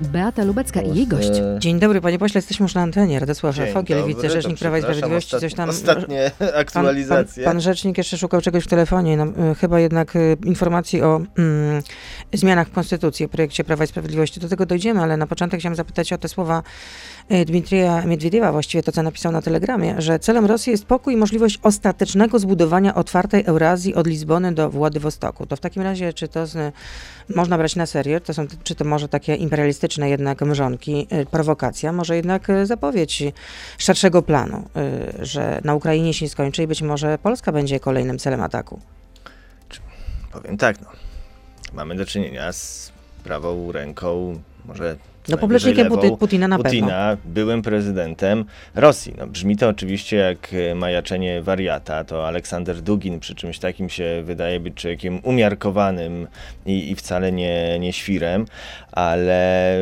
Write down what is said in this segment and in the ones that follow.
Beata Lubecka i jej gość. Dzień dobry, panie pośle, jesteśmy już na antenie. Radosław Fogiel, wicerzecznik Prawa i Sprawiedliwości, coś tam... Ostatnie Pan, aktualizacje. pan, pan rzecznik jeszcze szukał czegoś w telefonie, no, y, chyba jednak y, informacji o mm, zmianach w Konstytucji, o projekcie Prawa i Sprawiedliwości. Do tego dojdziemy, ale na początek chciałam zapytać o te słowa y, Dmitrija Miedwiediewa, właściwie to, co napisał na Telegramie, że celem Rosji jest pokój i możliwość ostatecznego zbudowania otwartej Eurazji od Lizbony do Władywostoku. To w takim razie, czy to z, można brać na serio, to są, czy to może takie imperialistyczne jednak mrzonki, y, prowokacja, może jednak y, zapowiedź szerszego planu, y, że na Ukrainie się skończy i być może Polska będzie kolejnym celem ataku. Powiem tak, no. Mamy do czynienia z prawą ręką, może No poplecznikiem Puty, Putina na pewno. Putina, byłym prezydentem Rosji. No, brzmi to oczywiście jak e, majaczenie wariata. To Aleksander Dugin przy czymś takim się wydaje być człowiekiem umiarkowanym i, i wcale nie, nie świrem, ale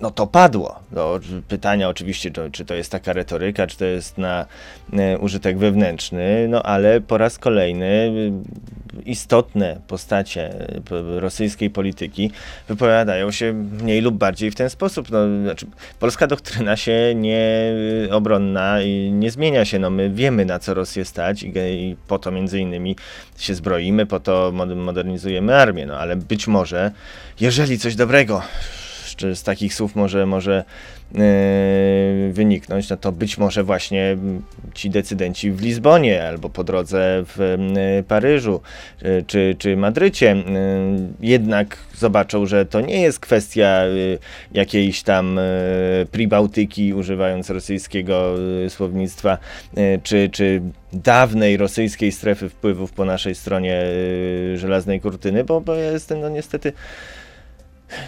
no to padło. No, pytania oczywiście, to, czy to jest taka retoryka, czy to jest na e, użytek wewnętrzny, no ale po raz kolejny e, istotne postacie e, rosyjskiej polityki wypowiadają się mniej lub bardziej w ten sposób. No, znaczy, polska doktryna się nie obronna i nie zmienia się. No, my wiemy na co Rosję stać i, i po to między innymi się zbroimy, po to mod- modernizujemy armię. No, ale być może, jeżeli coś dobrego czy z takich słów może, może yy, wyniknąć, no to być może właśnie ci decydenci w Lizbonie albo po drodze w yy, Paryżu yy, czy, czy Madrycie yy, jednak zobaczą, że to nie jest kwestia yy, jakiejś tam yy, pribałtyki, używając rosyjskiego słownictwa, czy, czy dawnej rosyjskiej strefy wpływów po naszej stronie żelaznej kurtyny, bo, bo ja jestem no niestety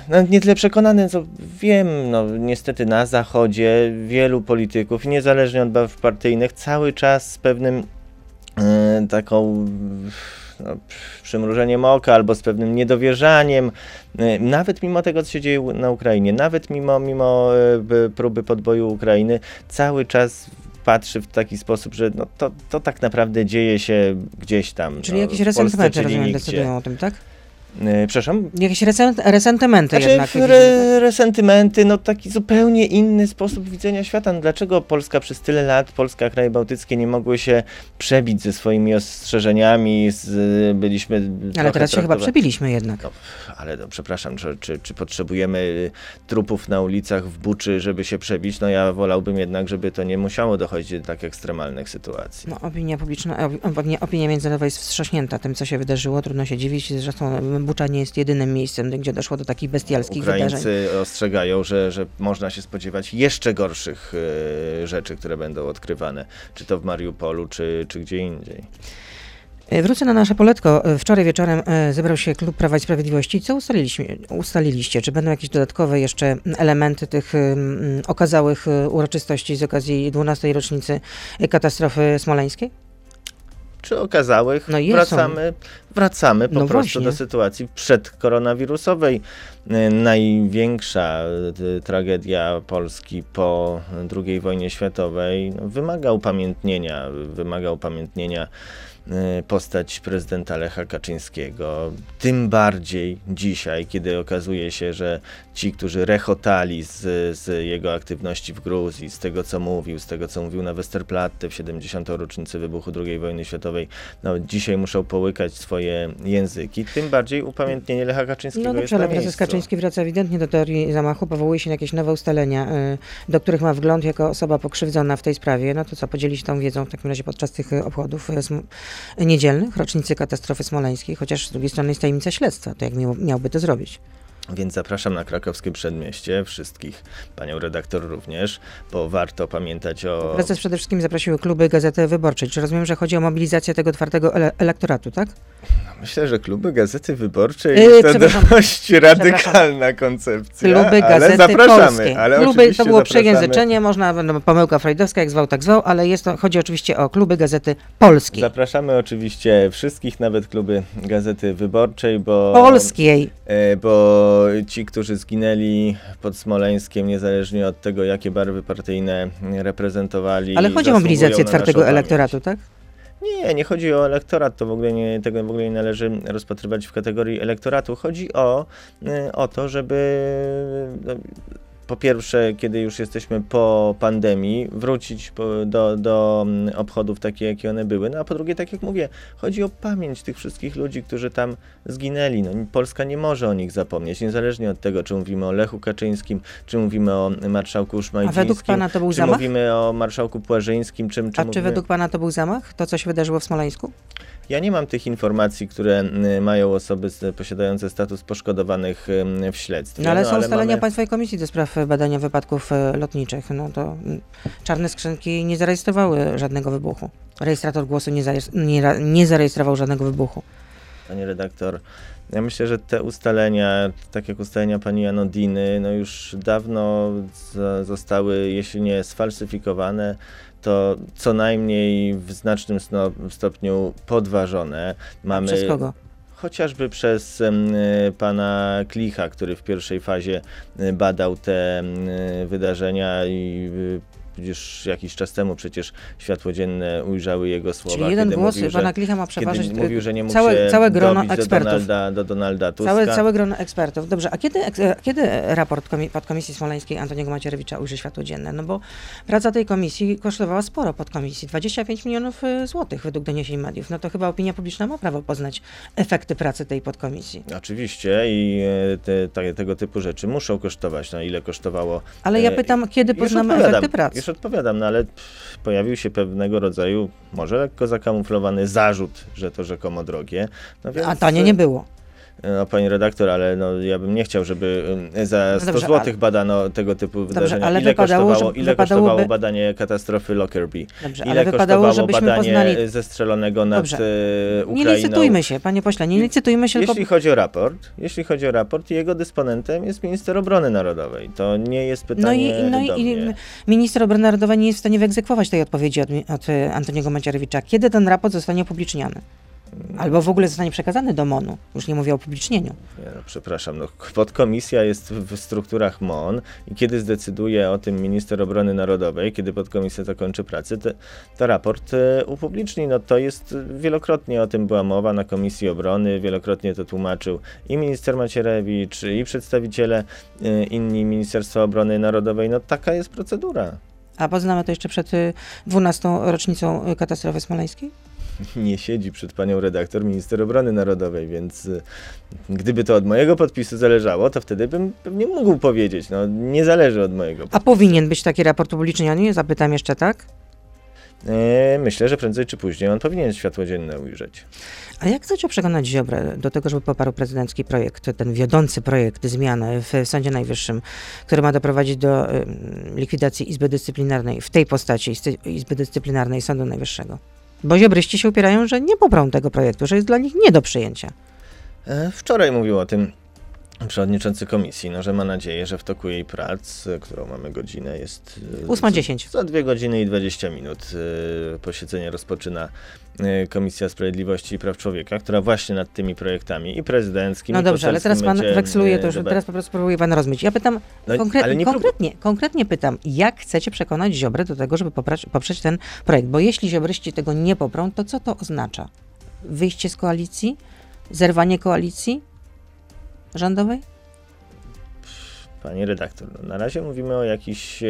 no, nie tyle przekonany, co wiem, no niestety na Zachodzie wielu polityków, niezależnie od barw partyjnych, cały czas z pewnym e, taką no, przymrużeniem oka albo z pewnym niedowierzaniem, e, nawet mimo tego, co się dzieje na Ukrainie, nawet mimo, mimo e, próby podboju Ukrainy, cały czas patrzy w taki sposób, że no, to, to tak naprawdę dzieje się gdzieś tam. Czyli no, jakieś resentymenty, rozumiem, decydują o tym, tak? E, Przepraszam? Jakieś resent, resentymenty Znaczy, jednak. re, resentymenty, no taki zupełnie inny sposób widzenia świata. No, dlaczego Polska przez tyle lat, Polska, kraje bałtyckie nie mogły się przebić ze swoimi ostrzeżeniami, z, byliśmy Ale teraz się chyba przebiliśmy jednak. No, ale no, przepraszam, czy, czy, czy potrzebujemy trupów na ulicach w Buczy, żeby się przebić? No ja wolałbym jednak, żeby to nie musiało dochodzić do tak ekstremalnych sytuacji. No, opinia publiczna, opi- opinia, opinia międzynarodowa jest wstrząśnięta tym, co się wydarzyło. Trudno się dziwić. Zresztą Bucza nie jest jedynym miejscem, gdzie doszło do takich bestialskich wydarzeń. Ukraińcy ostrzegają, że, że można się spodziewać jeszcze gorszych e, rzeczy, które będą odkrywane, czy to w Mariupolu, czy, czy gdzie indziej. E, Wrócę na nasze poletko. E, Wczoraj wieczorem zebrał się Klub Prawa i Sprawiedliwości. Co ustaliliśmy, ustaliliście? Czy będą jakieś dodatkowe jeszcze elementy tych okazałych uroczystości z okazji 12. rocznicy katastrofy smoleńskiej? Czy okazałych, No wracamy, wracamy po No prostu właśnie. do sytuacji przedkoronawirusowej. E, Największa e, tragedia Polski po II wojnie światowej wymaga upamiętnienia, wymaga upamiętnienia postać prezydenta Lecha Kaczyńskiego. Tym bardziej dzisiaj, kiedy okazuje się, że ci, którzy rechotali z, z jego aktywności w Gruzji, z tego co mówił, z tego co mówił na Westerplatte w 70. rocznicę wybuchu II wojny światowej, no, dzisiaj muszą połykać swoje języki. Tym bardziej upamiętnienie Lecha Kaczyńskiego No jest dobrze, ale na prezes miejscu. Kaczyński wraca ewidentnie do teorii zamachu, powołuje się na jakieś nowe ustalenia, y, do których ma wgląd jako osoba pokrzywdzona w tej sprawie. No to co, podzieli się tą wiedzą w takim razie podczas tych y, obchodów y, niedzielnych, rocznicy katastrofy smoleńskiej, chociaż z drugiej strony jest tajemnica śledztwa, to jak miał, miałby to zrobić? Więc zapraszam na krakowskie przedmieście, wszystkich, panią redaktor również, bo warto pamiętać o... Prezes przede wszystkim zaprosił kluby Gazety Wyborczej. Czy rozumiem, że chodzi o mobilizację tego twardego ele- elektoratu, tak? Myślę, że kluby Gazety Wyborczej Yy, to dość radykalna koncepcja, Kluby ale Gazety zapraszamy. Polskie. Ale kluby, to było zapraszamy. przejęzyczenie, można, no, pomyłka freudowska, jak zwał, tak zwał, ale jest to, chodzi oczywiście o kluby Gazety Polskiej. Zapraszamy oczywiście wszystkich, nawet kluby Gazety Wyborczej, bo... Polskiej. E, bo ci, którzy zginęli pod Smoleńskiem, niezależnie od tego, jakie barwy partyjne reprezentowali. Ale chodzi o mobilizację twardego elektoratu, tak? Nie, nie chodzi o elektorat, to w ogóle nie, tego w ogóle nie należy rozpatrywać w kategorii elektoratu. Chodzi o, y, o to, żeby po pierwsze, kiedy już jesteśmy po pandemii, wrócić do, do mm, obchodów takie, jakie one były. No a po drugie, tak jak mówię, chodzi o pamięć tych wszystkich ludzi, którzy tam zginęli. No, Polska nie może o nich zapomnieć, niezależnie od tego, czy mówimy o Lechu Kaczyńskim, czy mówimy o marszałku Szmajdzińskim, A według pana to był czy zamach? mówimy o marszałku Płażyńskim, czym, czy A czy mówimy... według pana to był zamach? To, co się wydarzyło w Smoleńsku? Ja nie mam tych informacji, które mają osoby posiadające status poszkodowanych w śledztwie. No ale są ustalenia mamy... Państwowej Komisji do spraw badania wypadków e, lotniczych. No to czarne skrzynki nie zarejestrowały żadnego wybuchu. Rejestrator głosu nie, nie, nie zarejestrował żadnego wybuchu. Panie redaktor, ja myślę, że te ustalenia, tak jak ustalenia pani Janodiny, no już dawno zostały, jeśli nie sfalsyfikowane, to co najmniej w znacznym stopniu podważone. Mamy Przez kogo? chociażby przez pana Klicha, który w pierwszej fazie badał te wydarzenia i y, już jakiś czas temu przecież światło dzienne ujrzały jego słowa. Czyli jeden głos mówił, pana że, Klicha ma przeważyć mówił, że nie mógł całe, się całe grono dobić do ekspertów. Donalda, do Donalda Tuska. Całe, całe grono ekspertów. Dobrze, a kiedy, eks- kiedy raport komi- podkomisji smoleńskiej Antoniego Macierewicza ujrzy światło dzienne? No bo praca tej komisji kosztowała sporo podkomisji, 25 milionów y, złotych według doniesień mediów. No to chyba opinia publiczna ma prawo poznać efekty pracy tej podkomisji. Oczywiście i e, te, te, tego typu rzeczy muszą kosztować. No ile kosztowało Ale ja E, pytam, kiedy poznamy efekty pracy? Już odpowiadam, no ale pff, pojawił się pewnego rodzaju, może lekko zakamuflowany zarzut, że to rzekomo drogie. No więc, A tanie nie było. No, pani redaktor, ale no, ja bym nie chciał, żeby za No 100 dobrze, złotych ale- badano tego typu wydarzenia. ale ile wypadało, kosztowało, ile wypadałoby- kosztowało badanie katastrofy Lockerbie? Dobrze, Ile ale wypadało, żebyśmy badanie poznali... zestrzelonego nad Dobrze. e, Nie Ukrainą? licytujmy się, panie pośle, nie licytujmy się, Jeśli tylko chodzi o raport, jeśli chodzi o raport, jego dysponentem jest minister obrony narodowej. To nie jest No pytanie i, no do i minister obrony narodowej nie jest w stanie wyegzekwować tej odpowiedzi od, od e, Antoniego Macierewicza. Kiedy ten raport zostanie upubliczniony? Albo w ogóle zostanie przekazany do MONU. Już nie mówię o upublicznieniu. Nie, no, przepraszam, no, podkomisja jest w, strukturach MON i kiedy zdecyduje o tym minister obrony narodowej, kiedy podkomisja zakończy pracę, to, to raport e, upubliczni. No, to jest wielokrotnie o tym była mowa na Komisji Obrony, wielokrotnie to tłumaczył i minister Macierewicz, i przedstawiciele e, inni Ministerstwa Obrony Narodowej. No taka jest procedura. A poznamy to jeszcze przed y, 12. rocznicą y, katastrofy smoleńskiej? Nie siedzi przed panią redaktor minister obrony narodowej, więc y, gdyby to od mojego podpisu zależało, to wtedy bym pewnie mógł powiedzieć. No, nie zależy od mojego A powinien być taki raport upubliczniony? Zapytam jeszcze, tak? E, Myślę, że prędzej czy później on powinien światło dzienne ujrzeć. A jak chcecie przekonać Ziobrę do tego, żeby poparł prezydencki projekt, ten wiodący projekt zmiany w Sądzie Najwyższym, który ma doprowadzić do likwidacji Izby Dyscyplinarnej, w tej postaci Izby Dyscyplinarnej Sądu Najwyższego? Bo ziobryści się upierają, że nie poprą tego projektu, że jest dla nich nie do przyjęcia. E, Wczoraj mówił o tym przewodniczący komisji, no, że ma nadzieję, że w toku jej prac, e, którą mamy godzinę, jest... e, 8.10. Za dwie godziny i 20 minut posiedzenie rozpoczyna Komisja Sprawiedliwości i Praw Człowieka, która właśnie nad tymi projektami i prezydenckimi, No dobrze, ale teraz pan weksluje to już, teraz po prostu próbuje pan rozmyć. Ja pytam No, konkretnie, konkretnie pytam, jak chcecie przekonać Ziobrę do tego, żeby poprać, poprzeć ten projekt? Bo jeśli Ziobryści tego nie poprą, to co to oznacza? Wyjście z koalicji? Zerwanie koalicji rządowej? Panie redaktor, no, na razie mówimy o jakichś e,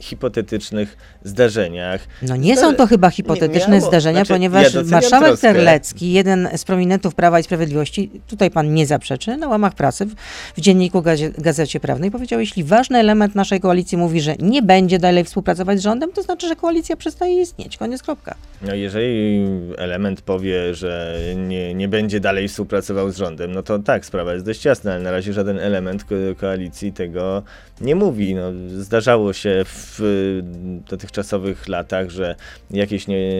hipotetycznych zdarzeniach. No nie są to chyba hipotetyczne miało- zdarzenia, znaczy, ja ponieważ doceniam marszałek troskę. Terlecki, jeden z prominentów Prawa i Sprawiedliwości, tutaj pan nie zaprzeczy, na łamach pracy w, w dzienniku gazie, Gazecie Prawnej powiedział, jeśli ważny element naszej koalicji mówi, że nie będzie dalej współpracować z rządem, to znaczy, że koalicja przestaje istnieć. Koniec, kropka. No jeżeli element powie, że nie, nie będzie dalej współpracował z rządem, no to tak, sprawa jest dość jasna, ale na razie żaden element ko koalicji tego nie mówi. No, zdarzało się w dotychczasowych latach, że jakieś nie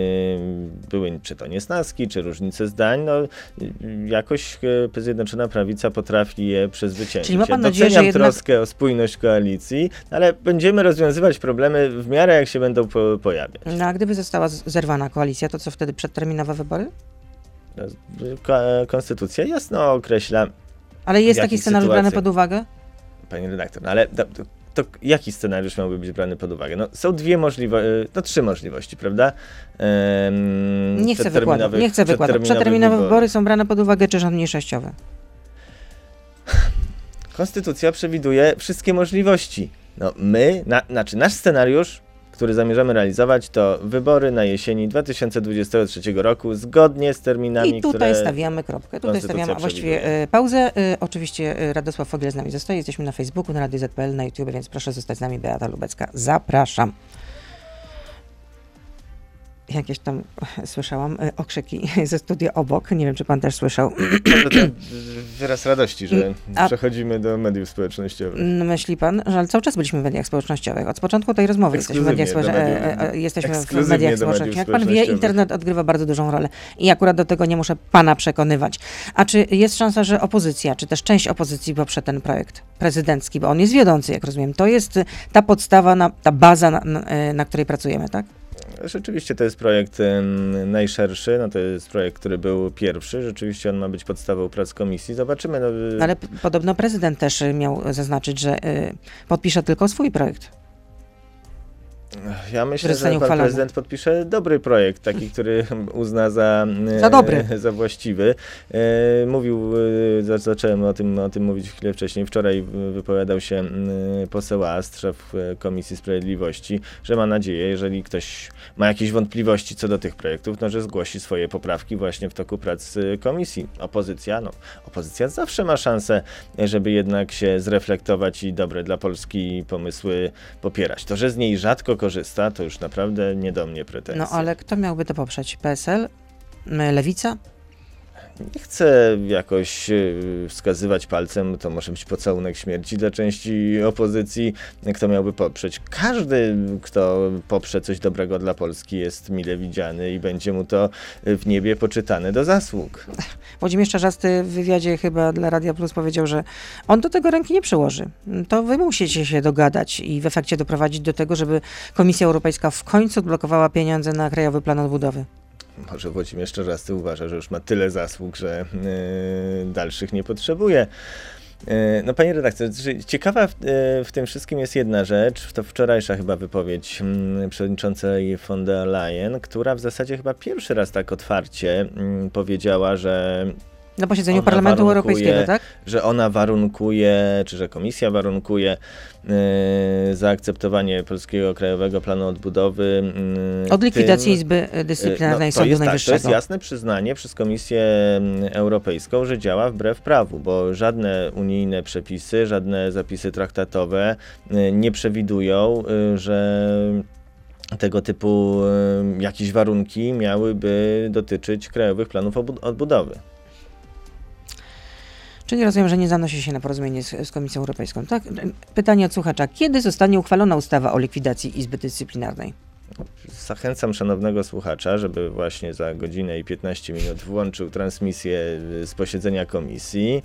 były, czy to niesnaski, czy różnice zdań, no jakoś e, Zjednoczona Prawica potrafi je przezwyciężyć. Czyli ma pan ja nadzieję, że jednak- troskę o spójność koalicji, ale będziemy rozwiązywać problemy w miarę jak się będą po pojawiać. No a gdyby została zerwana koalicja, to co wtedy przedterminowe wybory? Ko- Konstytucja jasno określa, Ale jest taki scenariusz brany pod uwagę? Pani redaktor, no ale do, to jaki scenariusz miałby być brany pod uwagę? No, są dwie możliwości, no trzy możliwości, prawda? Ehm, Nie chcę wykładać. Nie chcę wykładać. Przeterminowe wybory są brane pod uwagę, czy rząd mniejszościowy? Konstytucja przewiduje wszystkie możliwości. No my, na, znaczy nasz scenariusz, który zamierzamy realizować, to wybory na jesieni 2023 roku, zgodnie z terminami, I tutaj stawiamy kropkę. Tutaj stawiamy właściwie e, pauzę. E, oczywiście e, Radosław Fogiel z nami zostaje. Jesteśmy na Facebooku, na Radio ZPL, na YouTube, więc proszę zostać z nami. Beata Lubecka. Zapraszam jakieś tam słyszałam e, okrzyki ze studia obok. Nie wiem, czy pan też słyszał. Wyraz radości, że A, przechodzimy do mediów społecznościowych. Myśli pan, że cały czas byliśmy w mediach społecznościowych. Od początku tej rozmowy jesteśmy w mediach, społecznościowych. jesteśmy w mediach społecznościowych. Jak pan wie, internet odgrywa bardzo dużą rolę. I akurat do tego nie muszę pana przekonywać. A czy jest szansa, że opozycja, czy też część opozycji poprze ten projekt prezydencki, bo on jest wiodący, jak rozumiem. To jest ta podstawa, na, ta baza, na, na, na której pracujemy, tak? Rzeczywiście to jest projekt najszerszy, no to jest projekt, który był pierwszy. Rzeczywiście on ma być podstawą prac komisji. Zobaczymy. No, y, Ale podobno prezydent też miał zaznaczyć, że y, podpisze tylko swój projekt. Ja myślę, że pan uchwalony. prezydent podpisze dobry projekt, taki, który uzna za, za, dobry. za właściwy. E, mówił, e, zacząłem o tym, o tym mówić chwilę wcześniej, wczoraj wypowiadał się poseł Ast, szef e, Komisji Sprawiedliwości, że ma nadzieję, jeżeli ktoś ma jakieś wątpliwości co do tych projektów, no, że zgłosi swoje poprawki właśnie w toku prac komisji. Opozycja, no, opozycja zawsze ma szansę, żeby jednak się zreflektować i dobre dla Polski pomysły popierać. To, że z niej rzadko korzysta, to już naprawdę nie do mnie pretensje. No ale kto miałby to poprzeć? PSL? Lewica? Nie chcę jakoś e, wskazywać palcem, to może być pocałunek śmierci dla części opozycji, kto miałby poprzeć. Każdy, kto poprze coś dobrego dla Polski jest mile widziany i będzie mu to w niebie poczytane do zasług. Włodzimierz Czarzasty w wywiadzie chyba dla Radia Plus powiedział, że on do tego ręki nie przyłoży. To wy musicie się dogadać i w efekcie doprowadzić do tego, żeby Komisja Europejska w końcu odblokowała pieniądze na Krajowy Plan Odbudowy może Włodzimierz Czarzasty uważa, że już ma tyle zasług, że yy, dalszych nie potrzebuje. Yy, no panie redaktorze, ciekawa w, yy, w, tym wszystkim jest jedna rzecz, to wczorajsza chyba wypowiedź yy, przewodniczącej von der Leyen, która w zasadzie chyba pierwszy raz tak otwarcie mm, powiedziała, że na posiedzeniu Parlamentu Europejskiego, tak? Że ona warunkuje, czy że komisja warunkuje yy, zaakceptowanie Polskiego Krajowego Planu Odbudowy. Yy, Od likwidacji tym, Izby Dyscyplinarnej no, Sądu jest, Najwyższego. Tak, to jest jasne przyznanie przez Komisję mm, Europejską, że działa wbrew prawu, bo żadne unijne przepisy, żadne zapisy traktatowe yy, nie przewidują, yy, że tego typu yy, jakieś warunki miałyby dotyczyć krajowych planów odbudowy. Czyli rozumiem, że nie zanosi się na porozumienie z, z, Komisją Europejską. Tak? Pytanie od słuchacza. Kiedy zostanie uchwalona ustawa o likwidacji Izby Dyscyplinarnej? Zachęcam szanownego słuchacza, żeby właśnie za godzinę i 15 minut włączył transmisję z posiedzenia komisji.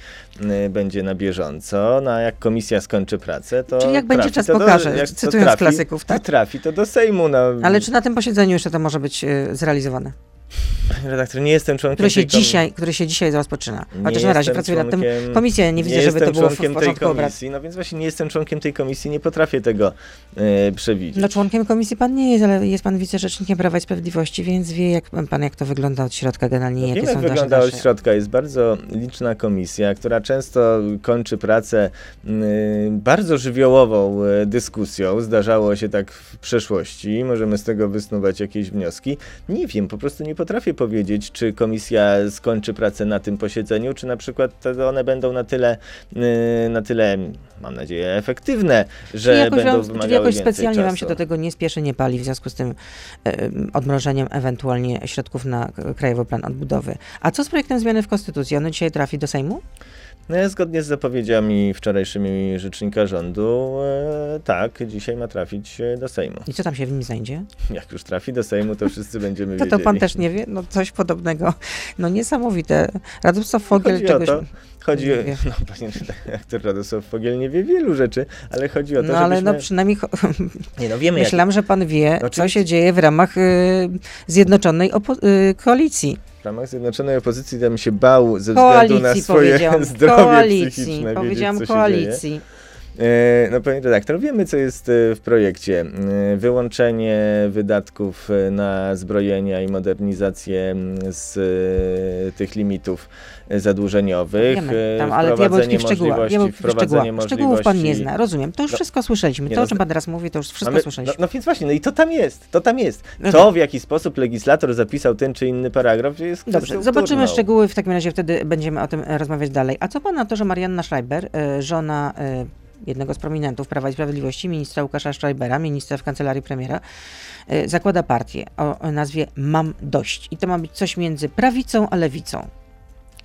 Y, będzie na bieżąco. No a jak komisja skończy pracę, to. Czyli jak będzie czas pokaże, do, jak cytując trafi, klasyków, tak? Trafi to do Sejmu. No. Ale czy na tym posiedzeniu jeszcze to może być y, zrealizowane? Redaktor, nie jestem członkiem który się tej dzisiaj, Który się dzisiaj rozpoczyna. Chociaż na razie pracuję nad tym komisję, nie widzę, nie żeby to było w, w porządku tej komisji, No więc właśnie nie jestem członkiem tej komisji, nie potrafię tego e, przewidzieć. No członkiem komisji pan nie jest, ale jest pan wicerzecznikiem Prawa i Sprawiedliwości, więc wie jak pan, jak to wygląda od środka generalnie. No, jakie wiem, jak wygląda od środka. Jest bardzo liczna komisja, która często kończy pracę y, bardzo żywiołową y, dyskusją. Zdarzało się tak w przeszłości. Możemy z tego wysnuwać jakieś wnioski. Nie wiem, po prostu nie potrafię powiedzieć, czy komisja skończy pracę na tym posiedzeniu, czy na przykład one będą na tyle, y, na tyle mam nadzieję, efektywne, że czyli jakoś będą wam, Czyli jakoś specjalnie czasu. wam się do tego nie spieszy, nie pali, w związku z tym y, odmrożeniem ewentualnie środków na Krajowy Plan Odbudowy. A co z projektem zmiany w Konstytucji? Ono dzisiaj trafi do Sejmu? No, zgodnie z zapowiedziami wczorajszymi rzecznika rządu, e, tak, dzisiaj ma trafić e, do Sejmu. I co tam się w nim znajdzie? Jak już trafi do Sejmu, to wszyscy będziemy to, wiedzieli. To pan też nie wie? No coś podobnego. No niesamowite. Radosław Fogiel chodzi czegoś... O to, chodzi o, no panie redaktor Radosław Fogiel nie wie wielu rzeczy, ale chodzi o to, No ale no przynajmniej nie, no, wiemy, myślałam, jak... że pan wie, no, co się dzieje w ramach y, Zjednoczonej y, Koalicji ramach Zjednoczonej Opozycji bym się bał ze względu na swoje zdrowie koalicji, psychiczne. Powiedziałam wiedzieć, koalicji. E, no panie redaktor, wiemy co jest e, w projekcie. E, wyłączenie wydatków na zbrojenia i modernizację z tych limitów zadłużeniowych. Wiemy, tam, ale diabelski w szczegółach. Szczegółów. Szczegółów pan nie zna, rozumiem. To już no, wszystko słyszeliśmy. To, no, o czym pan teraz mówi, to już wszystko mamy, słyszeliśmy. No, no, więc właśnie, no i to tam jest, to tam jest. No to, w jaki sposób legislator zapisał ten czy inny paragraf, jest Dobrze, zobaczymy szczegóły, w takim razie wtedy będziemy o tym rozmawiać dalej. A co pan na to, że Marianna Schreiber, żona jednego z prominentów Prawa i Sprawiedliwości, ministra Łukasza Schreibera, ministra w kancelarii premiera, e, zakłada partię o nazwie Mam Dość. I to ma być coś między prawicą a lewicą.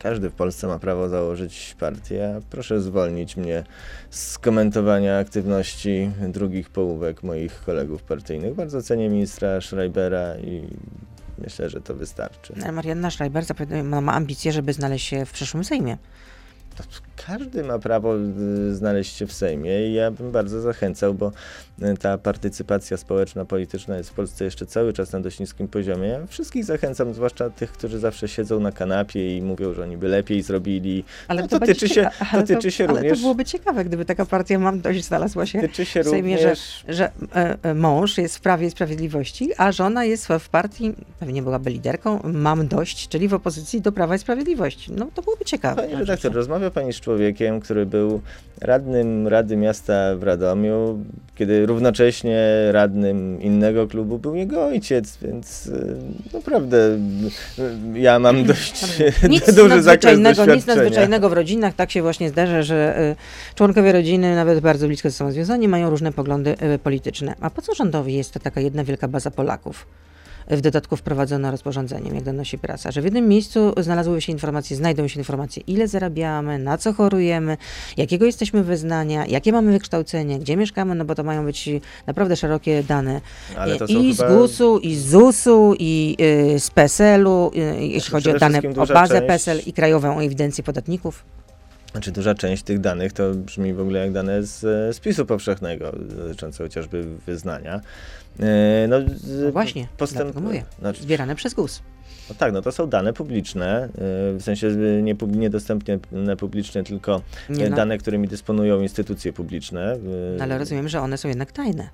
Każdy w Polsce ma prawo założyć partię, proszę zwolnić mnie z komentowania aktywności drugich połówek moich kolegów partyjnych. Bardzo cenię ministra Schreibera i myślę, że to wystarczy. Marianna Schreiber ma ambicje, żeby znaleźć się w przyszłym Sejmie każdy ma prawo y, znaleźć się w Sejmie i ja bym bardzo zachęcał, bo ta partycypacja społeczna, polityczna jest w Polsce jeszcze cały czas na dość niskim poziomie. Ja wszystkich zachęcam, zwłaszcza tych, którzy zawsze siedzą na kanapie i mówią, że oni by lepiej zrobili. Ale no, to, to tyczy się, to tyczy się ale również... Ale to byłoby ciekawe, gdyby taka partia Mam Dość znalazła się, tyczy się w Sejmie, również... że, że e, mąż jest w Prawie i Sprawiedliwości, a żona jest w partii, pewnie byłaby liderką, Mam Dość, czyli w opozycji do Prawa i Sprawiedliwości. No to byłoby ciekawe. Panie redaktor, rozmawia pani z człowiekiem, który był radnym Rady Miasta w Radomiu, kiedy równocześnie radnym innego klubu był jego ojciec, więc y, naprawdę y, ja mam dość nic duży zakres doświadczenia. Nic nadzwyczajnego w rodzinach, tak się właśnie zdarza, że y, członkowie rodziny, nawet bardzo blisko ze sobą związani, mają różne poglądy polityczne. A po co rządowi jest to taka jedna wielka baza Polaków? W dodatku wprowadzono rozporządzeniem, jak donosi prasa, że w jednym miejscu znalazły się informacje, znajdą się informacje, ile zarabiamy, na co chorujemy, jakiego jesteśmy wyznania, jakie mamy wykształcenie, gdzie mieszkamy, no bo to mają być naprawdę szerokie dane. I z GUS-u, i z ZUS-u, i y, z PESEL-u, y, jeśli chodzi o dane, o bazę część... PESEL i Krajową Ewidencję Podatników. Znaczy duża część tych danych to brzmi w ogóle jak dane z spisu powszechnego, dotyczące chociażby wyznania. E, no, no właśnie, postęp... mówię. Znaczy, Zbierane przez GUS. No tak, no to są dane publiczne, e, w sensie nie, niedostępne publicznie, tylko nie no. dane, którymi dysponują instytucje publiczne. No, ale rozumiem, że one są jednak tajne.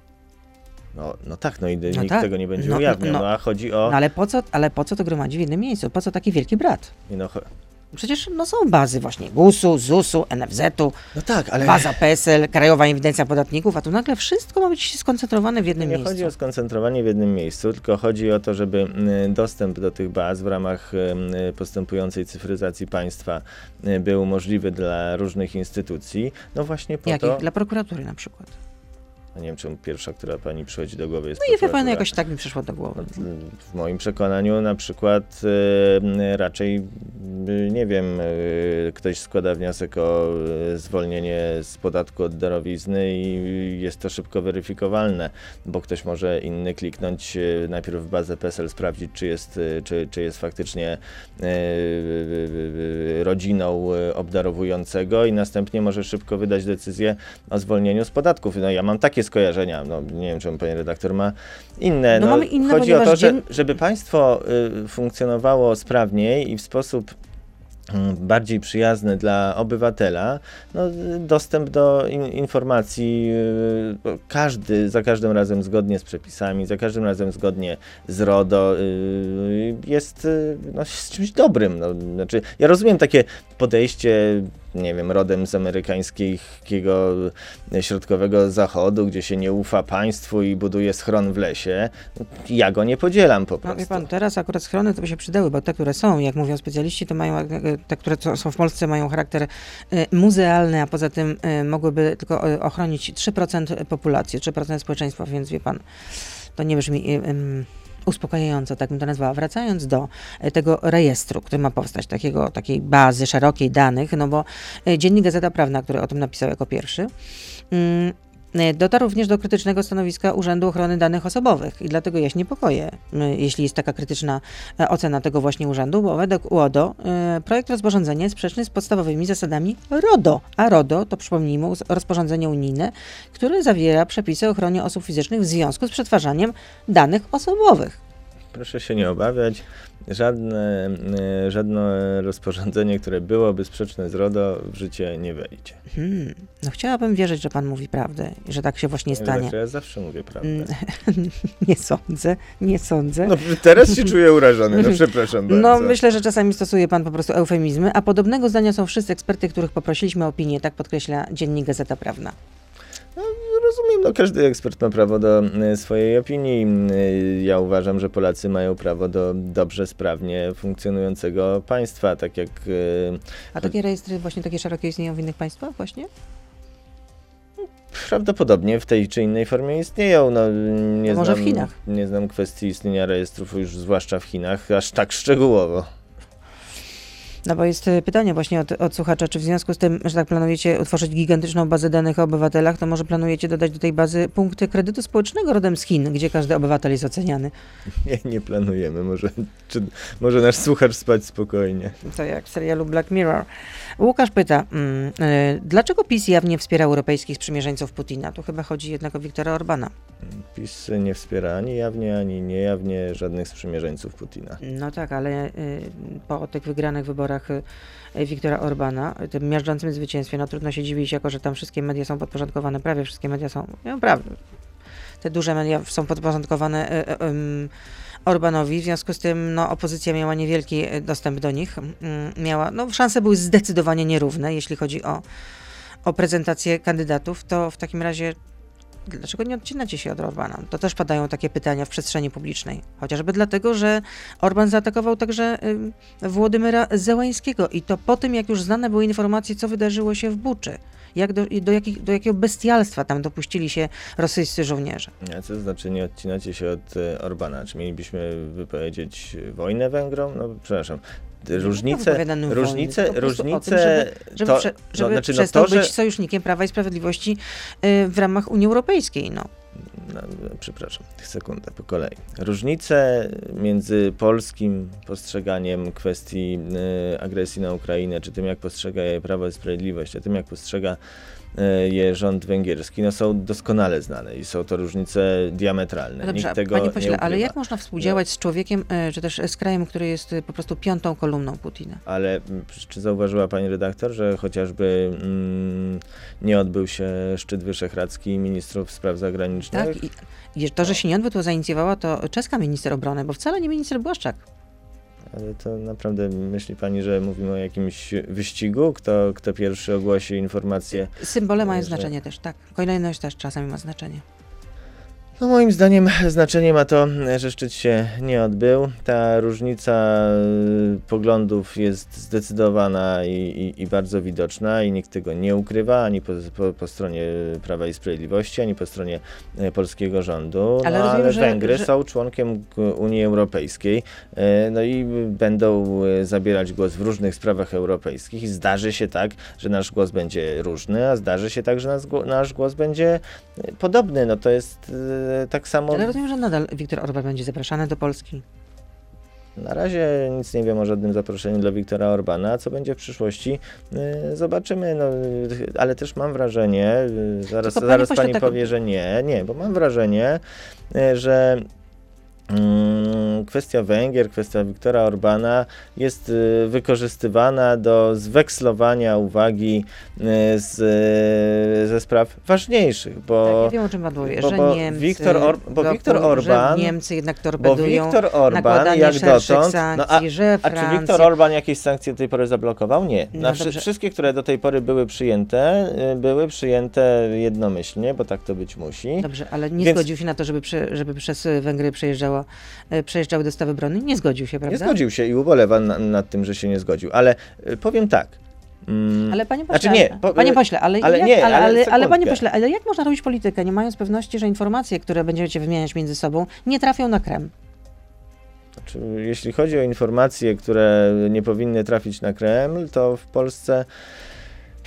No, no tak, no i no nikt tak. tego nie będzie no, ujawniał, no, no, a chodzi o... Ale po, co, ale po co to gromadzi w jednym miejscu? Po co taki wielki brat? No, Przecież no, są bazy właśnie GUS-u, ZUS-u, NFZ-u, no tak, ale... baza PESEL, Krajowa Ewidencja Podatników, a tu nagle wszystko ma być skoncentrowane w jednym nie miejscu. Nie chodzi o skoncentrowanie w jednym miejscu, tylko chodzi o to, żeby dostęp do tych baz w ramach postępującej cyfryzacji państwa był możliwy dla różnych instytucji. No właśnie po Jakich? to... Dla prokuratury na przykład. Nie wiem, czemu pierwsza, która pani przychodzi do głowy jest No i wie pan, jakoś tak mi przyszło do głowy. No, w moim przekonaniu na przykład y, raczej, y, nie wiem, y, ktoś składa wniosek o zwolnienie z podatku od darowizny i jest to szybko weryfikowalne, bo ktoś może inny kliknąć najpierw w bazę PESEL, sprawdzić, czy jest, czy, czy jest faktycznie rodziną obdarowującego i następnie może szybko wydać decyzję o zwolnieniu z podatków. No ja mam takie skojarzenia. No, nie wiem, czemu pani redaktor ma inne. No, no mamy inne, chodzi o to, że, żeby państwo y, funkcjonowało sprawniej i w sposób mm, bardziej przyjazny dla obywatela, no, dostęp do in, informacji y, każdy, za każdym razem zgodnie z przepisami, za każdym razem zgodnie z RODO y, jest y, no, z czymś dobrym. No. Znaczy, ja rozumiem takie podejście nie wiem, rodem z amerykańskiego środkowego zachodu, gdzie się nie ufa państwu i buduje schron w lesie. Ja go nie podzielam po prostu. No, wie pan, teraz akurat schrony to by się przydały, bo te, które są, jak mówią specjaliści, to mają, e, te, które są w Polsce mają charakter e, muzealny, a poza tym e, mogłyby tylko ochronić 3% populacji, 3% społeczeństwa, więc wie pan, to nie brzmi uspokajająco, tak bym to nazwała. Wracając do e, tego rejestru, który ma powstać, takiego, takiej bazy szerokiej danych, no bo e, Dziennik Gazeta Prawna, który o tym napisał jako pierwszy, mm, Dotarł również do krytycznego stanowiska Urzędu Ochrony Danych Osobowych i dlatego ja się niepokoję, jeśli jest taka krytyczna ocena tego właśnie urzędu, bo według UODO projekt rozporządzenia jest sprzeczny z podstawowymi zasadami RODO, a RODO to przypomnijmy rozporządzenie unijne, które zawiera przepisy o ochronie osób fizycznych w związku z przetwarzaniem danych osobowych. Proszę się nie obawiać. Żadne, e, żadne rozporządzenie, które byłoby sprzeczne z RODO, w życie nie wejdzie. Hmm. No chciałabym wierzyć, że pan mówi prawdę i że tak się właśnie stanie. Ja zawsze mówię prawdę. Mm, nie sądzę, nie sądzę. No teraz się czuję urażony, no przepraszam bardzo. No myślę, że czasami stosuje pan po prostu eufemizmy, a podobnego zdania są wszyscy eksperty, których poprosiliśmy o opinię, tak podkreśla dziennik Gazeta Prawna. Rozumiem, no każdy ekspert ma prawo do y, swojej opinii. Y, ja uważam, że Polacy mają prawo do dobrze, sprawnie funkcjonującego państwa, tak jak... Y, a takie rejestry właśnie takie szerokie istnieją w innych państwach właśnie? Prawdopodobnie w tej czy innej formie istnieją. No, nie może znam, w Chinach. Nie znam kwestii istnienia rejestrów już zwłaszcza w Chinach aż tak szczegółowo. No bo jest e, pytanie właśnie od, od, słuchacza, czy w związku z tym, że tak planujecie utworzyć gigantyczną bazę danych o obywatelach, to może planujecie dodać do tej bazy punkty kredytu społecznego rodem z Chin, gdzie każdy obywatel jest oceniany? Nie, nie planujemy. Może, czy, może nasz słuchacz spać spokojnie. To jak w serialu Black Mirror. Łukasz pyta, mm, y, dlaczego PiS jawnie wspiera europejskich sprzymierzeńców Putina? Tu chyba chodzi jednak o Wiktora Orbana. PiS nie wspiera ani jawnie, ani niejawnie żadnych sprzymierzeńców Putina. No tak, ale y, po tych wygranych wyborach y, Wiktora Orbana, tym miażdżącym zwycięstwie, no trudno się dziwić, jako że tam wszystkie media są podporządkowane, prawie wszystkie media są, no te duże media są podporządkowane Orbanowi, w związku z tym no, opozycja miała niewielki dostęp do nich. Mm, miała, no, szanse były zdecydowanie nierówne, jeśli chodzi o, o prezentację kandydatów, to w takim razie dlaczego nie odcinacie się od Orbana? To też padają takie pytania w przestrzeni publicznej. Chociażby dlatego, że Orban zaatakował także Włodymyra Zełańskiego i to po tym, jak już znane były informacje, co wydarzyło się w Buczy jak do, do, jakich, do jakiego bestialstwa tam dopuścili się rosyjscy żołnierze. A co znaczy nie odcinacie się od e, Orbana? Czy mielibyśmy wypowiedzieć wojnę Węgrom? No przepraszam, różnice, różnice, różnice, żeby, żeby, żeby no, znaczy, no no to, być sojusznikiem Prawa i Sprawiedliwości y, w ramach Unii Europejskiej. No. No, przepraszam, sekundę po kolei. Różnice między polskim postrzeganiem kwestii y, agresji na Ukrainę, czy tym, jak postrzega je Prawo i Sprawiedliwość, a tym, jak postrzega je rząd węgierski, no są doskonale znane i są to różnice diametralne. Dobrze, Nikt tego panie pośle, ale jak można współdziałać no. z człowiekiem, e, czy też z krajem, który jest e, po prostu piątą kolumną Putina? Ale czy zauważyła pani redaktor, że chociażby mm, nie odbył się szczyt wyszehradzki ministrów spraw zagranicznych? Tak, i to, że się nie odbył, to zainicjowała to czeska minister obrony, bo wcale nie minister Błaszczak. Ale to naprawdę myśli pani, że mówimy o jakimś wyścigu? Kto, kto pierwszy ogłosi informację? Symbole mają że... znaczenie też, tak. Kolejność też czasami ma znaczenie. No moim zdaniem znaczenie ma to, że szczyt się nie odbył. Ta różnica y, poglądów jest zdecydowana i, i, i bardzo widoczna i nikt tego nie ukrywa, ani po, po, po, stronie Prawa i Sprawiedliwości, ani po stronie e, polskiego rządu. Ale, no, rozumiem, ale Węgry że... są członkiem Unii Europejskiej e, no i będą zabierać głos w różnych sprawach europejskich i zdarzy się tak, że nasz głos będzie różny, a zdarzy się tak, że nasz, nasz głos będzie podobny. No to jest tak samo... Ale rozumiem, że nadal Viktor Orban będzie zapraszany do Polski. Na razie nic nie wiem o żadnym zaproszeniu dla Wiktora Orbana. Co będzie w przyszłości, y, zobaczymy. No, ale też mam wrażenie, y, zaraz, zaraz pani tak... powie, że nie, nie, bo mam wrażenie, że kwestia Węgier, kwestia Wiktora Orbana jest y, wykorzystywana do zwekslowania uwagi y, z, y, ze spraw ważniejszych, bo... Tak, wiem o czym pan mówi, bo, że bo Niemcy, Wiktor Or, bo Wiktor Orban... Niemcy jednak torpedują bo Wiktor Orban, jak dotąd... Sankcji, no a, że a czy Wiktor Orban jakieś sankcje do tej pory zablokował? Nie. No wszystkie, które do tej pory były przyjęte, były przyjęte jednomyślnie, bo tak to być musi. Dobrze, ale nie Więc... zgodził się na to, żeby, przy, żeby przez Węgry przejeżdżało E, przejeżdżały dostawy broni. Nie zgodził się, prawda? Nie zgodził się i ubolewa na, nad tym, że się nie zgodził. Ale e, powiem tak. Mm, ale panie pośle, znaczy nie, po, panie pośle, ale, ale, jak, nie, ale, ale, ale, panie pośle, ale jak można robić politykę, nie mając pewności, że informacje, które będziecie wymieniać między sobą, nie trafią na krem? Znaczy, jeśli chodzi o informacje, które nie powinny trafić na Kreml, to w Polsce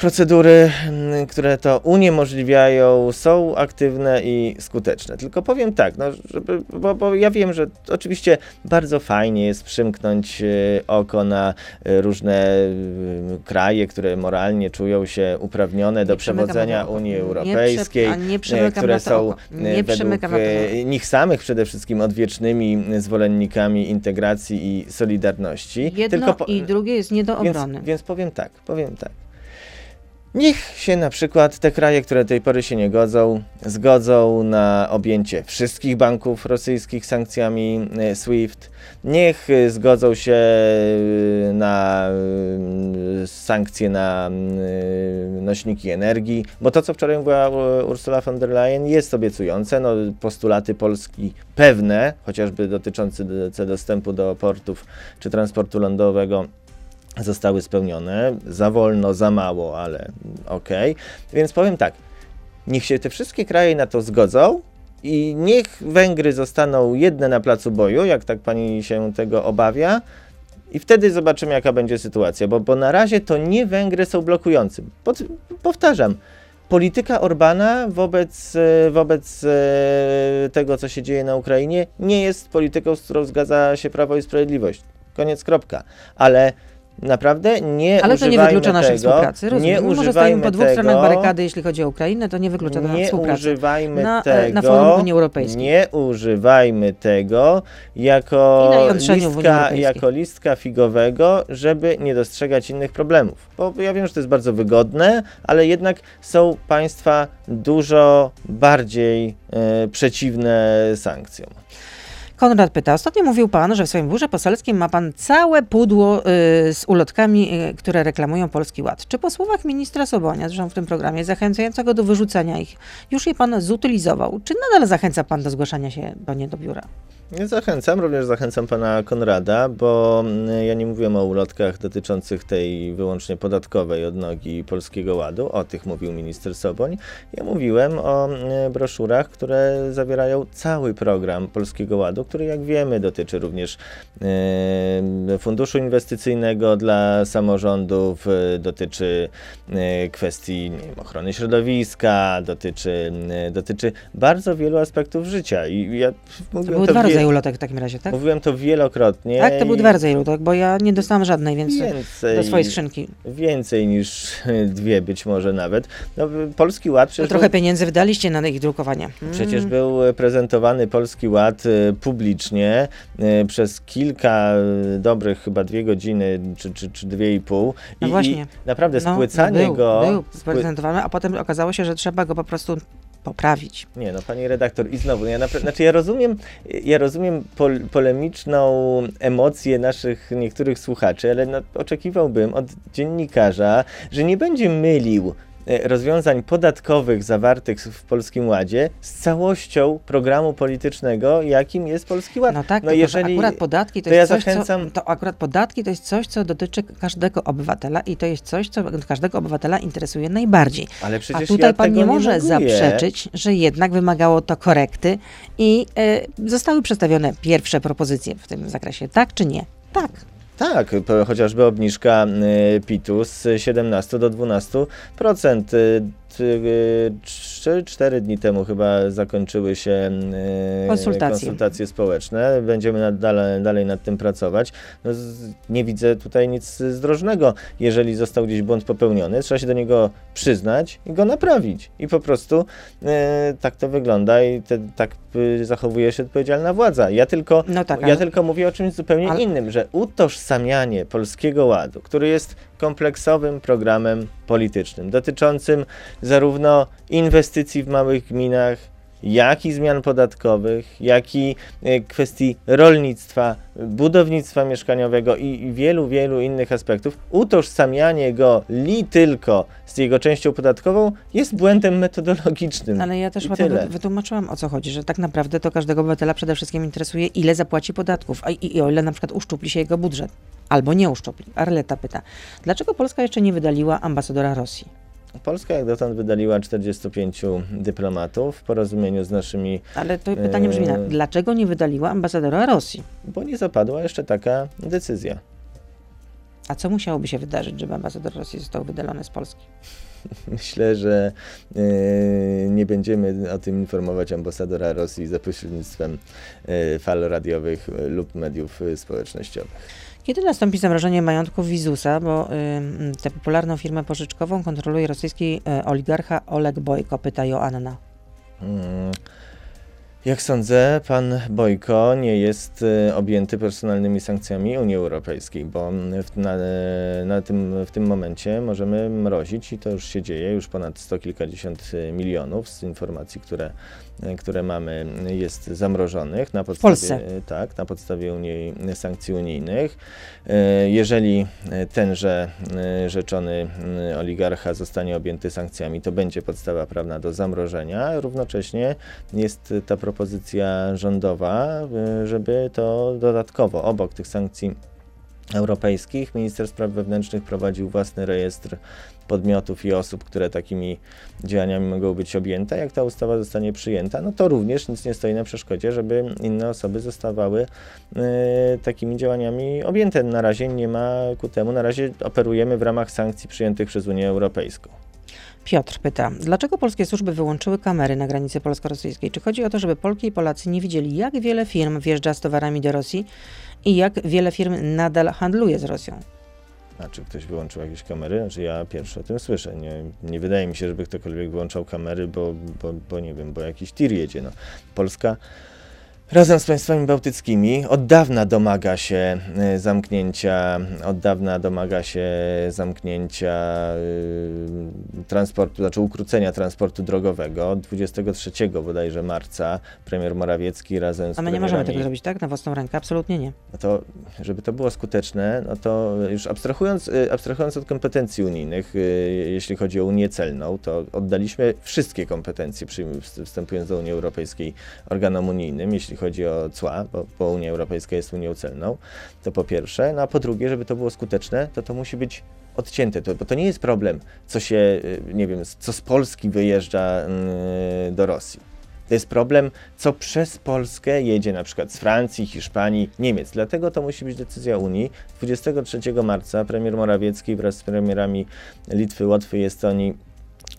procedury, mm, które to uniemożliwiają, są aktywne i skuteczne. Tylko powiem tak, no, żeby, bo, bo ja wiem, że oczywiście bardzo fajnie jest przymknąć e, oko na e, różne e, kraje, które moralnie czują się uprawnione do przewodzenia Unii Europejskiej, Nie, prze, nie które są Nie według nich samych przede wszystkim odwiecznymi zwolennikami integracji i solidarności. Jedno po- i drugie jest nie do więc, obrony. więc powiem tak, powiem tak. Niech się na przykład te kraje, które do tej pory się nie godzą, zgodzą na objęcie wszystkich banków rosyjskich sankcjami e, SWIFT. Niech e, zgodzą się e, na sankcje na nośniki energii, bo to, co wczoraj mówiła Ursula von der Leyen, jest obiecujące. No, postulaty Polski pewne, chociażby dotyczące do- dostępu do portów czy transportu lądowego zostały spełnione. Za wolno, za mało, ale okej. Więc powiem tak, niech się te wszystkie kraje na to zgodzą i niech Węgry zostaną jedne na placu boju, jak tak pani się tego obawia. I wtedy zobaczymy, jaka będzie sytuacja, bo, bo na razie to nie Węgry są blokujący. Pod, powtarzam, polityka Orbana wobec, e, wobec e, tego, co się dzieje na Ukrainie, nie jest polityką, z którą zgadza się Prawo i Sprawiedliwość. Koniec, kropka. Ale naprawdę nie Ale to nie wyklucza naszej tego, współpracy. Rozumiem. Nie Mimo, że używajmy stoimy po dwóch tego, stronach barykady, jeśli chodzi o Ukrainę, to nie wyklucza nie współpracy. używajmy Na, e, tego, na forum Unii Europejskiej. nie używajmy tego jako listka, jako listka figowego, żeby nie dostrzegać innych problemów. Bo ja wiem, że to jest bardzo wygodne, ale jednak są państwa dużo bardziej e, przeciwne sankcjom. Konrad pyta, ostatnio mówił pan, że w swoim biurze poselskim ma pan całe pudło y, z ulotkami, y, które reklamują Polski Ład. Czy po słowach ministra Sobonia, zresztą w tym programie, zachęcającego do wyrzucenia ich, już je pan zutylizował? Czy nadal zachęca pan do zgłaszania się do nie do biura? Zachęcam, również zachęcam pana Konrada, bo mm, ja nie mówiłem o ulotkach dotyczących tej wyłącznie podatkowej odnogi Polskiego Ładu, o tych mówił minister Soboń. Ja mówiłem o mm, broszurach, które zawierają cały program Polskiego Ładu, który jak wiemy dotyczy również e, funduszu inwestycyjnego dla samorządów, e, dotyczy e, kwestii wiem, ochrony środowiska, dotyczy, dotyczy bardzo wielu aspektów życia. I ja To mówiłem były dwa rodzaje ulotek w takim razie, tak? Mówiłem to wielokrotnie. Tak, to były i dwa rodzaje ulotek, bo ja nie dostałam żadnej, więc Więcej, do swojej skrzynki. więcej niż dwie być może nawet. No, Polski Ład To przecież, trochę był, pieniędzy wydaliście na ich drukowanie. przecież Mm. był prezentowany Polski Ład e, publicznie e, przez kilka e, dobrych, chyba dwie godziny czy, czy, czy dwie i pół. No I, właśnie. I naprawdę No, spłycanie był, go... Był sprezentowany, a potem okazało się, że trzeba go po prostu poprawić. Nie, no pani redaktor, i znowu, no ja napra- znaczy ja rozumiem, ja rozumiem pol- polemiczną emocję naszych niektórych słuchaczy, ale no, oczekiwałbym od dziennikarza, że nie będzie mylił rozwiązań podatkowych zawartych w Polskim Ładzie z całością programu politycznego, jakim jest Polski Ład. No tak, no jeżeli, akurat podatki to, to jest ja coś, zachęcam- co, to akurat podatki to jest coś, co dotyczy każdego obywatela i to jest coś, co każdego obywatela interesuje najbardziej. ale A przecież tutaj ja pan nie może neguję. zaprzeczyć, że jednak wymagało to korekty i e, zostały przedstawione pierwsze propozycje w tym zakresie, tak czy nie? Tak. Tak, chociażby obniżka y, PIT-u z 17 do 12%. Y, ty- y, Trzy, cztery dni temu chyba zakończyły się y, Konsultacje. konsultacje społeczne. Będziemy nad, dalej, dalej nad tym pracować. No, nie widzę tutaj nic zdrożnego. Jeżeli został gdzieś błąd popełniony, trzeba się do niego przyznać i go naprawić. I po prostu y, tak to wygląda i te, tak zachowuje się odpowiedzialna władza. Ja tylko No tak, ja tylko mówię o czymś zupełnie Ale- innym, że utożsamianie Polskiego Ładu, który jest kompleksowym programem politycznym, dotyczącym zarówno inwestycji w małych gminach, jak i zmian podatkowych, jak i e, kwestii rolnictwa, budownictwa mieszkaniowego i wielu, wielu innych aspektów, utożsamianie go li tylko z jego częścią podatkową jest błędem metodologicznym. Ale ja też potem wytłumaczyłam o co chodzi, że tak naprawdę to każdego obywatela przede wszystkim interesuje, ile zapłaci podatków, a i, i o ile na przykład uszczupli się jego budżet. Albo nie uszczupli. Arleta pyta, dlaczego Polska jeszcze nie wydaliła ambasadora Rosji? Polska jak dotąd wydaliła 45 dyplomatów w porozumieniu z naszymi Ale to pytanie brzmi, Eee. dlaczego nie wydaliła ambasadora Rosji? bo nie zapadła jeszcze taka decyzja. A co musiałoby się wydarzyć, żeby ambasador Rosji został wydalony z Polski? Myślę, że y, nie będziemy o tym informować ambasadora Rosji za pośrednictwem y, fal radiowych lub mediów społecznościowych. Kiedy nastąpi zamrożenie majątków Wizusa, bo y, tę popularną firmę pożyczkową kontroluje rosyjski y, oligarcha Oleg Bojko, pyta Joanna. Hmm. Jak sądzę, pan Bojko nie jest y, objęty personalnymi sankcjami Unii Europejskiej, bo w, na, na tym, w tym momencie możemy mrozić i to już się dzieje, już ponad sto kilkadziesiąt milionów z informacji, które które mamy, jest zamrożonych na podstawie, Polsce. E, tak, na podstawie unii, sankcji unijnych. E, jeżeli tenże rzeczony oligarcha zostanie objęty sankcjami, to będzie podstawa prawna do zamrożenia. Równocześnie jest ta propozycja rządowa, żeby to dodatkowo obok tych sankcji europejskich minister spraw wewnętrznych prowadził własny rejestr podmiotów i osób, które takimi działaniami mogą być objęte. Jak ta ustawa zostanie przyjęta, no to również nic nie stoi na przeszkodzie, żeby inne osoby zostawały y, takimi działaniami objęte. Na razie nie ma ku temu, na razie operujemy w ramach sankcji przyjętych przez Unię Europejską. Piotr pyta, dlaczego polskie służby wyłączyły kamery na granicy polsko-rosyjskiej? Czy chodzi o to, żeby Polki i Polacy nie widzieli, jak wiele firm wjeżdża z towarami do Rosji i jak wiele firm nadal handluje z Rosją? A czy ktoś wyłączył jakieś kamery? Znaczy ja pierwszy o tym słyszę. Nie, nie wydaje mi się, żeby ktokolwiek wyłączał kamery, bo, bo, bo nie wiem, bo jakiś tir jedzie. No. Polska razem z państwami bałtyckimi od dawna domaga się e, zamknięcia, od dawna domaga się zamknięcia y, transportu, znaczy ukrócenia transportu drogowego. 23 bodajże marca premier Morawiecki razem z A my nie możemy tego zrobić, tak? Na własną rękę? Absolutnie nie. No to, żeby to było skuteczne, no to już abstrahując, y, abstrahując od kompetencji unijnych, jeśli chodzi o Unię Celną, to oddaliśmy wszystkie kompetencje, wstępując do Unii Europejskiej organom unijnym, jeśli chodzi o cła, bo, bo Unia Europejska jest Unią celną, to po pierwsze, no a po drugie, żeby to było skuteczne, to to musi być odcięte, to, bo to nie jest problem, co się, y, nie wiem, co z Polski wyjeżdża yy, do Rosji. To jest problem, co przez Polskę jedzie na przykład z Francji, Hiszpanii, Niemiec. Dlatego to musi być decyzja Unii. 23 marca premier Morawiecki wraz z premierami Litwy, Łotwy i Estonii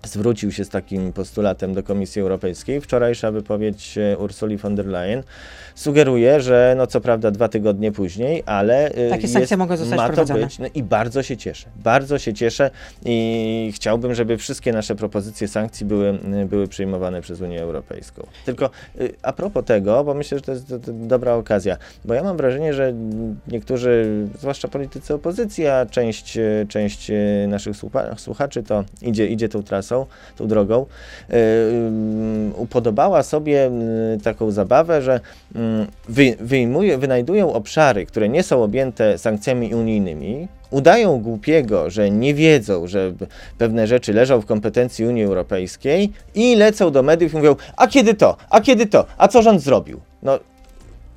zwrócił się z takim postulatem do Komisji Europejskiej. Wczorajsza wypowiedź e, Ursuli von der Leyen sugeruje, że no co prawda dwa tygodnie później, ale e, takie jest, sankcje mogą zostać ma to być no i bardzo się cieszę. Bardzo się cieszę i chciałbym, żeby wszystkie nasze propozycje sankcji były, były przyjmowane przez Unię Europejską. Tylko e, a propos tego, bo myślę, że to jest dobra okazja, bo ja mam wrażenie, że niektórzy, zwłaszcza politycy opozycji, a część, część naszych słuchaczy to idzie, idzie tą trasą, tą drogą, e, mm, upodobała sobie mm, taką zabawę, że wyjmuje, wynajdują obszary, które nie są objęte sankcjami unijnymi, udają głupiego, że nie wiedzą, że pewne rzeczy leżą w kompetencji Unii Europejskiej i lecą do mediów i mówią, a kiedy to, a kiedy to, a co rząd zrobił? No,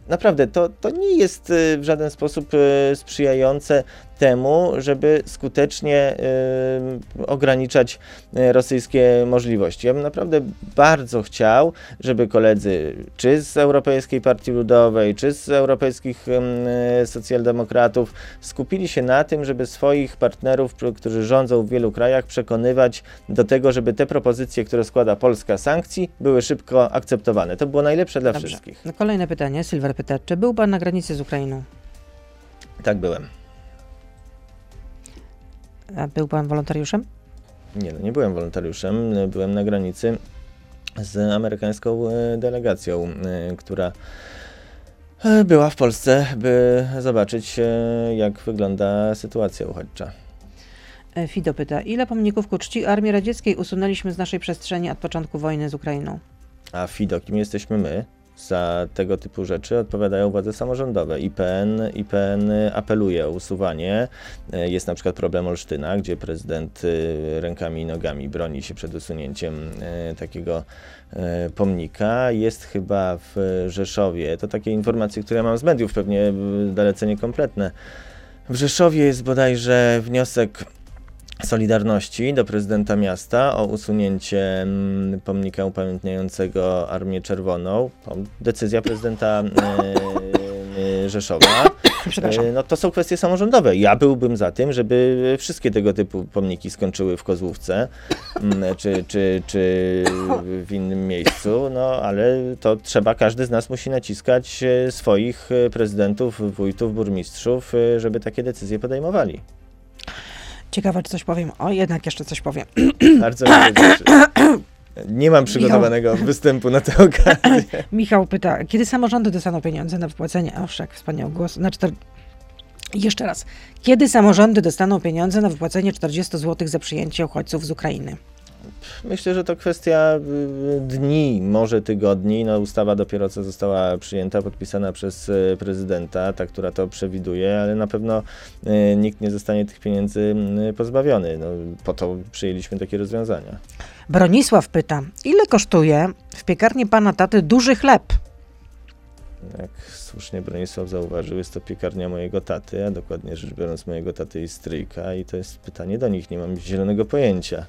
naprawdę, to, to nie jest y, w żaden sposób y, sprzyjające temu, żeby skutecznie y, ograniczać y, rosyjskie możliwości. Ja bym naprawdę bardzo chciał, żeby koledzy czy z Europejskiej Partii Ludowej, czy z europejskich y, socjaldemokratów skupili się na tym, żeby swoich partnerów, którzy rządzą w wielu krajach, przekonywać do tego, żeby te propozycje, które składa Polska sankcji, były szybko akceptowane. To było najlepsze dla Dobrze. wszystkich. No kolejne pytanie. Sylwer pyta, czy był Pan na granicy z Ukrainą? Tak, byłem. A był pan wolontariuszem? Nie, no nie byłem wolontariuszem. Byłem na granicy z amerykańską e, delegacją, e, która e, była w Polsce, by zobaczyć, jak wygląda sytuacja uchodźcza. Fido pyta, ile pomników ku czci Armii Radzieckiej usunęliśmy z naszej przestrzeni od początku wojny z Ukrainą? A Fido, kim jesteśmy my? Za tego typu rzeczy odpowiadają władze samorządowe. IPN, IPN apeluje o usuwanie. E, jest na przykład problem Olsztyna, gdzie prezydent e, rękami i nogami broni się przed usunięciem e, takiego pomnika. Jest chyba w Rzeszowie, to takie informacje, które mam z mediów, pewnie dalece niekompletne. W Rzeszowie jest bodajże wniosek Solidarności do prezydenta miasta o usunięcie mm, pomnika upamiętniającego Armię Czerwoną. Decyzja prezydenta e, Rzeszowa, Przepraszam. e, no to są kwestie samorządowe. Ja byłbym za tym, żeby wszystkie tego typu pomniki skończyły w Kozłówce, mm, czy, czy, czy w innym miejscu, no ale to trzeba, każdy z nas musi naciskać e, swoich e, prezydentów, wójtów, burmistrzów, e, żeby takie decyzje podejmowali. Ciekawe, czy coś powiem. O, jednak jeszcze coś powiem. Bardzo mnie to cieszy. Nie mam przygotowanego występu na tę okazję. Michał pyta, kiedy samorządy dostaną pieniądze na wypłacenie, oszek, wspaniały głos, na czter... Jeszcze raz. Kiedy samorządy dostaną pieniądze na wypłacenie 40 zł za przyjęcie uchodźców z Ukrainy? Myślę, że to kwestia y, dni, może tygodni. No, ustawa dopiero co została przyjęta, podpisana przez y, prezydenta, ta, która to przewiduje, ale na pewno y, nikt nie zostanie tych pieniędzy y, pozbawiony. No, po to przyjęliśmy takie rozwiązania. Bronisław pyta, ile kosztuje w piekarni pana taty duży chleb? Jak słusznie Bronisław zauważył, jest to piekarnia mojego taty, a dokładnie rzecz biorąc mojego taty i stryjka i to jest pytanie do nich, nie mam zielonego pojęcia.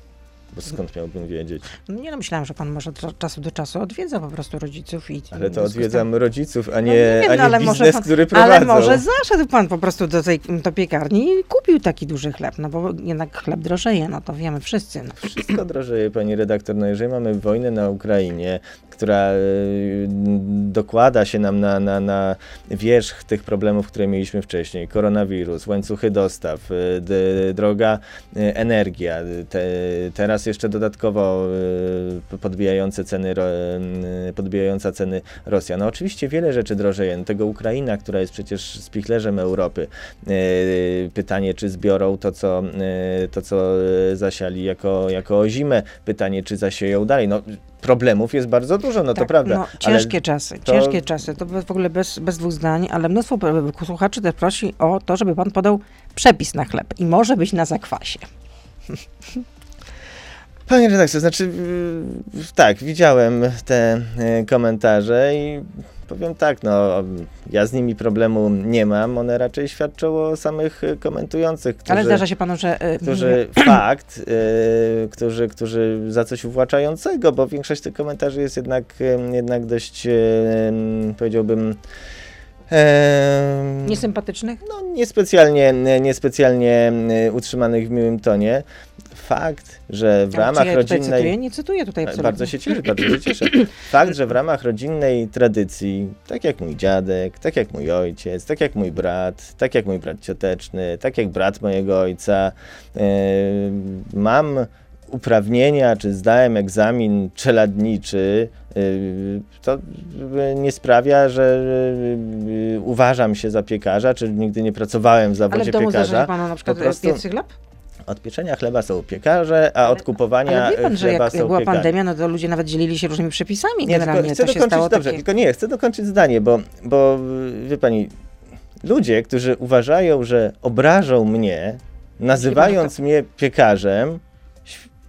Bo skąd miałbym wiedzieć? No nie no, myślałam, że pan może od czasu do czasu odwiedza po prostu rodziców i... Ale to odwiedzam rodziców, a No nie, nie wiem, a no nie ale może biznes, pan- który prowadzą. Ale może zaszedł pan po prostu do tej do piekarni i kupił taki duży chleb, no bo jednak chleb drożeje, no to wiemy wszyscy. No. Wszystko drożeje, pani redaktor. No jeżeli mamy wojnę na Ukrainie, która y, dokłada się nam na, na, na wierzch tych problemów, które mieliśmy wcześniej, koronawirus, łańcuchy dostaw, y, droga y, energia, te, teraz jeszcze dodatkowo y, podbijające ceny, y, podbijająca ceny Rosja. No oczywiście wiele rzeczy drożeje. No, tego Ukraina, która jest przecież spichlerzem Europy. Y, Pytanie, czy zbiorą to, co, to, co zasiali jako, jako zimę. Pytanie, czy zasieją dalej. No, problemów jest bardzo dużo, no to Tak, prawda. No, ciężkie czasy, to- ciężkie czasy. To w ogóle bez, bez dwóch zdań, ale mnóstwo p- słuchaczy też prosi o to, żeby pan podał przepis na chleb i może być na zakwasie. Panie redaktor, znaczy y, tak, widziałem te y, komentarze i powiem tak, no ja z nimi problemu nie mam, one raczej świadczą o samych y, komentujących, którzy... Ale zdarza się panu, że... którzy fakt, y, którzy, którzy za coś uwłaczającego, bo większość tych komentarzy jest jednak, jednak dość, y, powiedziałbym, em, Niesympatycznych? no, niespecjalnie, niespecjalnie utrzymanych w miłym tonie. Fakt, że w Ale ramach ja rodzinnej... cytuję? Nie cytuję tutaj absolutnie. Bardzo się cieszę, bardzo się cieszę. Fakt, że w ramach rodzinnej tradycji, tak jak mój dziadek, tak jak mój ojciec, tak jak mój brat, tak jak mój brat cioteczny, tak jak brat mojego ojca, e, mam uprawnienia, czy zdałem egzamin czeladniczy, e, to nie sprawia, że e, uważam się za piekarza, czy nigdy nie pracowałem w Ale zawodzie w domu piekarza. się panu na przykład prostu- piecy chleb? Od pieczenia chleba są piekarze, a od kupowania Ale wie pan, że chleba jak, jak była pandemia, no to ludzie nawet dzielili się różnymi przepisami Nie, generalnie. chcę to się dokończyć, stało dobrze, takie... tylko nie, chcę dokończyć zdanie, bo, bo wie pani, ludzie, którzy uważają, że obrażą mnie, nazywając mnie piekarzem,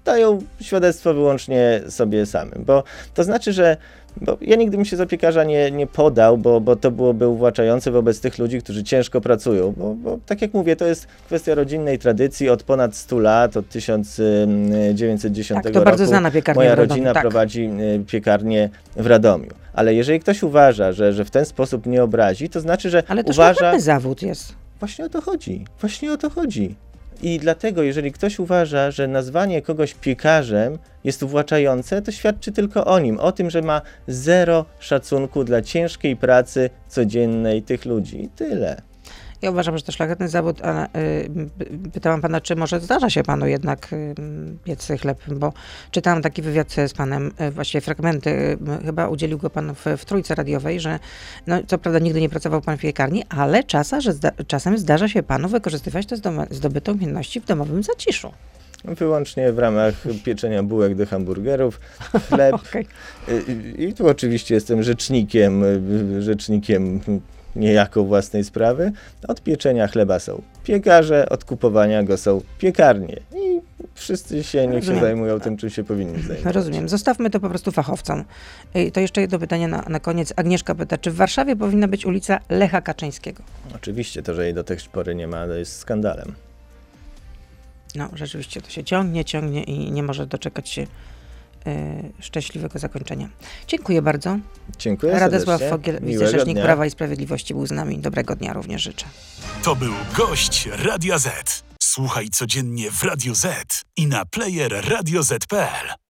dają świadectwo wyłącznie sobie samym, bo to znaczy, że bo ja nigdy bym się za piekarza nie, nie podał, bo, bo to byłoby uwłaczające wobec tych ludzi, którzy ciężko pracują, bo, bo tak jak mówię, to jest kwestia rodzinnej tradycji od ponad 100 lat, od 1910 Tak, to roku. bardzo znana piekarnia Moja w Radomiu, rodzina tak. prowadzi y, piekarnię w Radomiu. Ale jeżeli ktoś uważa, że, że w ten sposób nie obrazi, to znaczy, że Ale to uważa... szlachetny zawód jest. Właśnie o to chodzi. Właśnie o to chodzi. I dlatego, jeżeli ktoś uważa, że nazwanie kogoś piekarzem jest uwłaczające, to świadczy tylko o nim, o tym, że ma zero szacunku dla ciężkiej pracy codziennej tych ludzi. Tyle. Ja uważam, że to szlachetny zawód, ale y, pytałam pana, czy może zdarza się panu jednak y, piec chleb, bo czytałam taki wywiad z panem, y, właściwie fragmenty, y, chyba udzielił go pan w, w trójce radiowej, że no, co prawda nigdy nie pracował pan w piekarni, ale czasa, że zda, czasem zdarza się panu wykorzystywać te zdobyte umiejętności w domowym zaciszu. Wyłącznie w ramach pieczenia bułek do hamburgerów, chleb. Okej. I- I tu oczywiście jestem rzecznikiem, y, rzecznikiem niejako własnej sprawy. Od pieczenia chleba są piekarze, od kupowania go są piekarnie. I wszyscy się niech się zajmują tym, czym się powinni zajmować. Rozumiem. Zostawmy to po prostu fachowcom. Y, To jeszcze jedno pytanie na, na koniec. Agnieszka pyta, czy w Warszawie powinna być ulica Lecha Kaczyńskiego? Oczywiście to, że jej do tej pory nie ma, to jest skandalem. No, rzeczywiście to się ciągnie, ciągnie i nie może doczekać się szczęśliwego zakończenia. Dziękuję bardzo. Dziękuję Radosław serdecznie. Fogiel, wicerzecznik dnia. Prawa i Sprawiedliwości był z nami. Dobrego dnia również życzę. To był gość Radia Z. Słuchaj codziennie w Radio Z i na player radioz.pl.